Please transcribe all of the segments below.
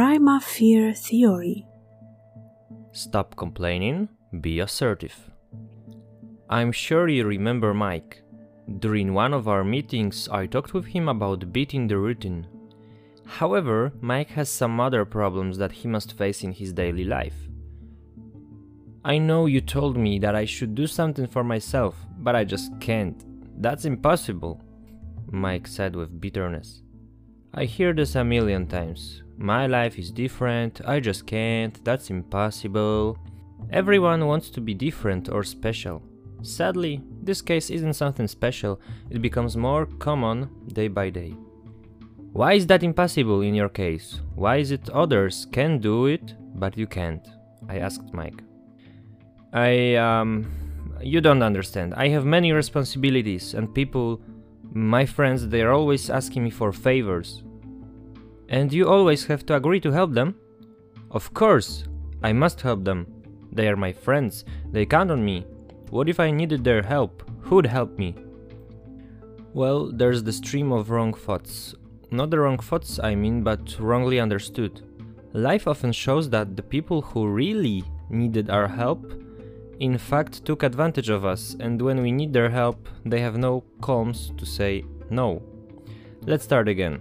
Prima Fear Theory. Stop complaining, be assertive. I'm sure you remember Mike. During one of our meetings, I talked with him about beating the routine. However, Mike has some other problems that he must face in his daily life. I know you told me that I should do something for myself, but I just can't. That's impossible, Mike said with bitterness. I hear this a million times. My life is different, I just can't, that's impossible. Everyone wants to be different or special. Sadly, this case isn't something special, it becomes more common day by day. Why is that impossible in your case? Why is it others can do it, but you can't? I asked Mike. I, um, you don't understand. I have many responsibilities, and people, my friends, they're always asking me for favors. And you always have to agree to help them? Of course, I must help them. They are my friends, they count on me. What if I needed their help? Who'd help me? Well, there's the stream of wrong thoughts. Not the wrong thoughts, I mean, but wrongly understood. Life often shows that the people who really needed our help, in fact, took advantage of us, and when we need their help, they have no qualms to say no. Let's start again.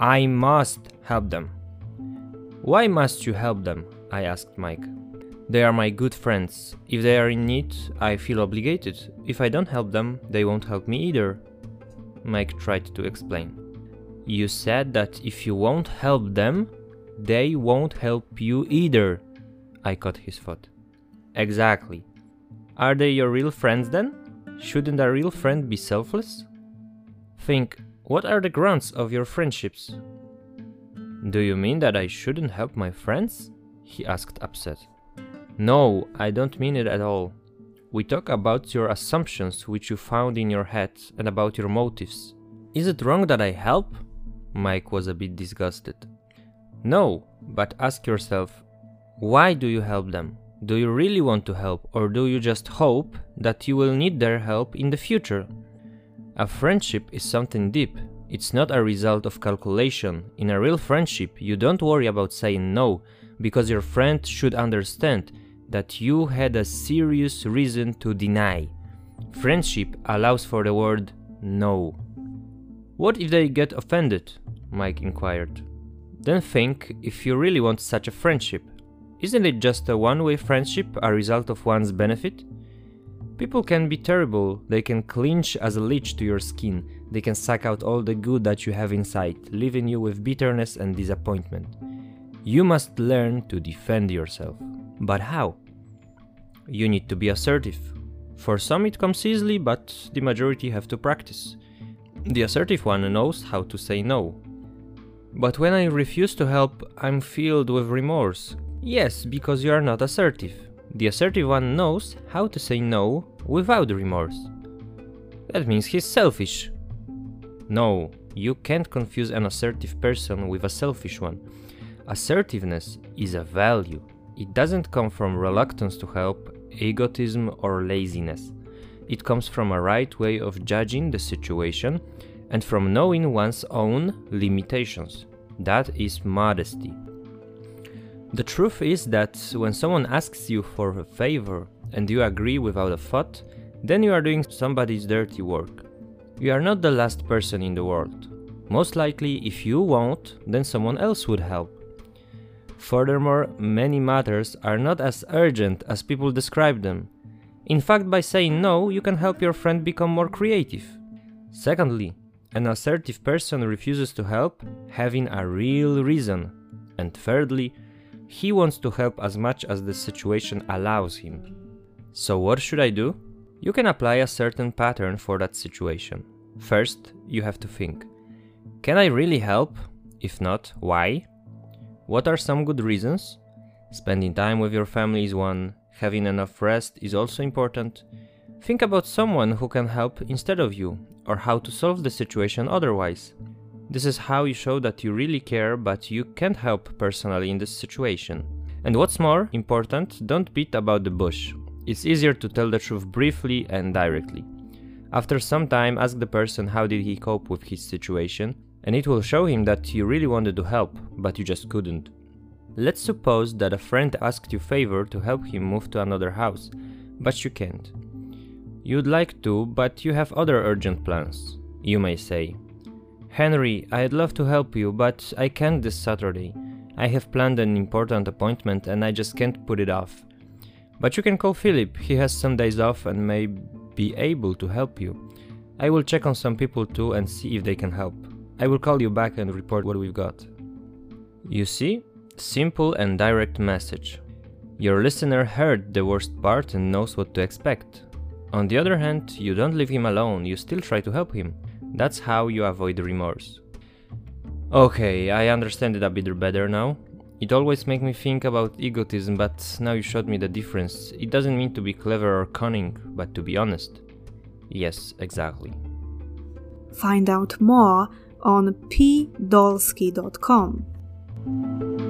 I must help them. Why must you help them? I asked Mike. They are my good friends. If they are in need, I feel obligated. If I don't help them, they won't help me either. Mike tried to explain. You said that if you won't help them, they won't help you either. I caught his thought. Exactly. Are they your real friends then? Shouldn't a real friend be selfless? Think what are the grounds of your friendships? Do you mean that I shouldn't help my friends? He asked, upset. No, I don't mean it at all. We talk about your assumptions which you found in your head and about your motives. Is it wrong that I help? Mike was a bit disgusted. No, but ask yourself why do you help them? Do you really want to help, or do you just hope that you will need their help in the future? A friendship is something deep. It's not a result of calculation. In a real friendship, you don't worry about saying no, because your friend should understand that you had a serious reason to deny. Friendship allows for the word no. What if they get offended? Mike inquired. Then think if you really want such a friendship. Isn't it just a one way friendship, a result of one's benefit? People can be terrible, they can clinch as a leech to your skin, they can suck out all the good that you have inside, leaving you with bitterness and disappointment. You must learn to defend yourself. But how? You need to be assertive. For some it comes easily, but the majority have to practice. The assertive one knows how to say no. But when I refuse to help, I'm filled with remorse. Yes, because you are not assertive. The assertive one knows how to say no without remorse. That means he's selfish. No, you can't confuse an assertive person with a selfish one. Assertiveness is a value. It doesn't come from reluctance to help, egotism, or laziness. It comes from a right way of judging the situation and from knowing one's own limitations. That is modesty. The truth is that when someone asks you for a favor and you agree without a thought, then you are doing somebody's dirty work. You are not the last person in the world. Most likely, if you won't, then someone else would help. Furthermore, many matters are not as urgent as people describe them. In fact, by saying no, you can help your friend become more creative. Secondly, an assertive person refuses to help having a real reason. And thirdly, he wants to help as much as the situation allows him. So, what should I do? You can apply a certain pattern for that situation. First, you have to think Can I really help? If not, why? What are some good reasons? Spending time with your family is one, having enough rest is also important. Think about someone who can help instead of you, or how to solve the situation otherwise. This is how you show that you really care, but you can't help personally in this situation. And what's more important, don't beat about the bush. It's easier to tell the truth briefly and directly. After some time, ask the person how did he cope with his situation, and it will show him that you really wanted to help, but you just couldn't. Let's suppose that a friend asked you favor to help him move to another house, but you can't. You'd like to, but you have other urgent plans. You may say, Henry, I'd love to help you, but I can't this Saturday. I have planned an important appointment and I just can't put it off. But you can call Philip, he has some days off and may be able to help you. I will check on some people too and see if they can help. I will call you back and report what we've got. You see? Simple and direct message. Your listener heard the worst part and knows what to expect. On the other hand, you don't leave him alone, you still try to help him. That's how you avoid remorse. Okay, I understand it a bit better now. It always makes me think about egotism, but now you showed me the difference. It doesn't mean to be clever or cunning, but to be honest. Yes, exactly. Find out more on pdolsky.com.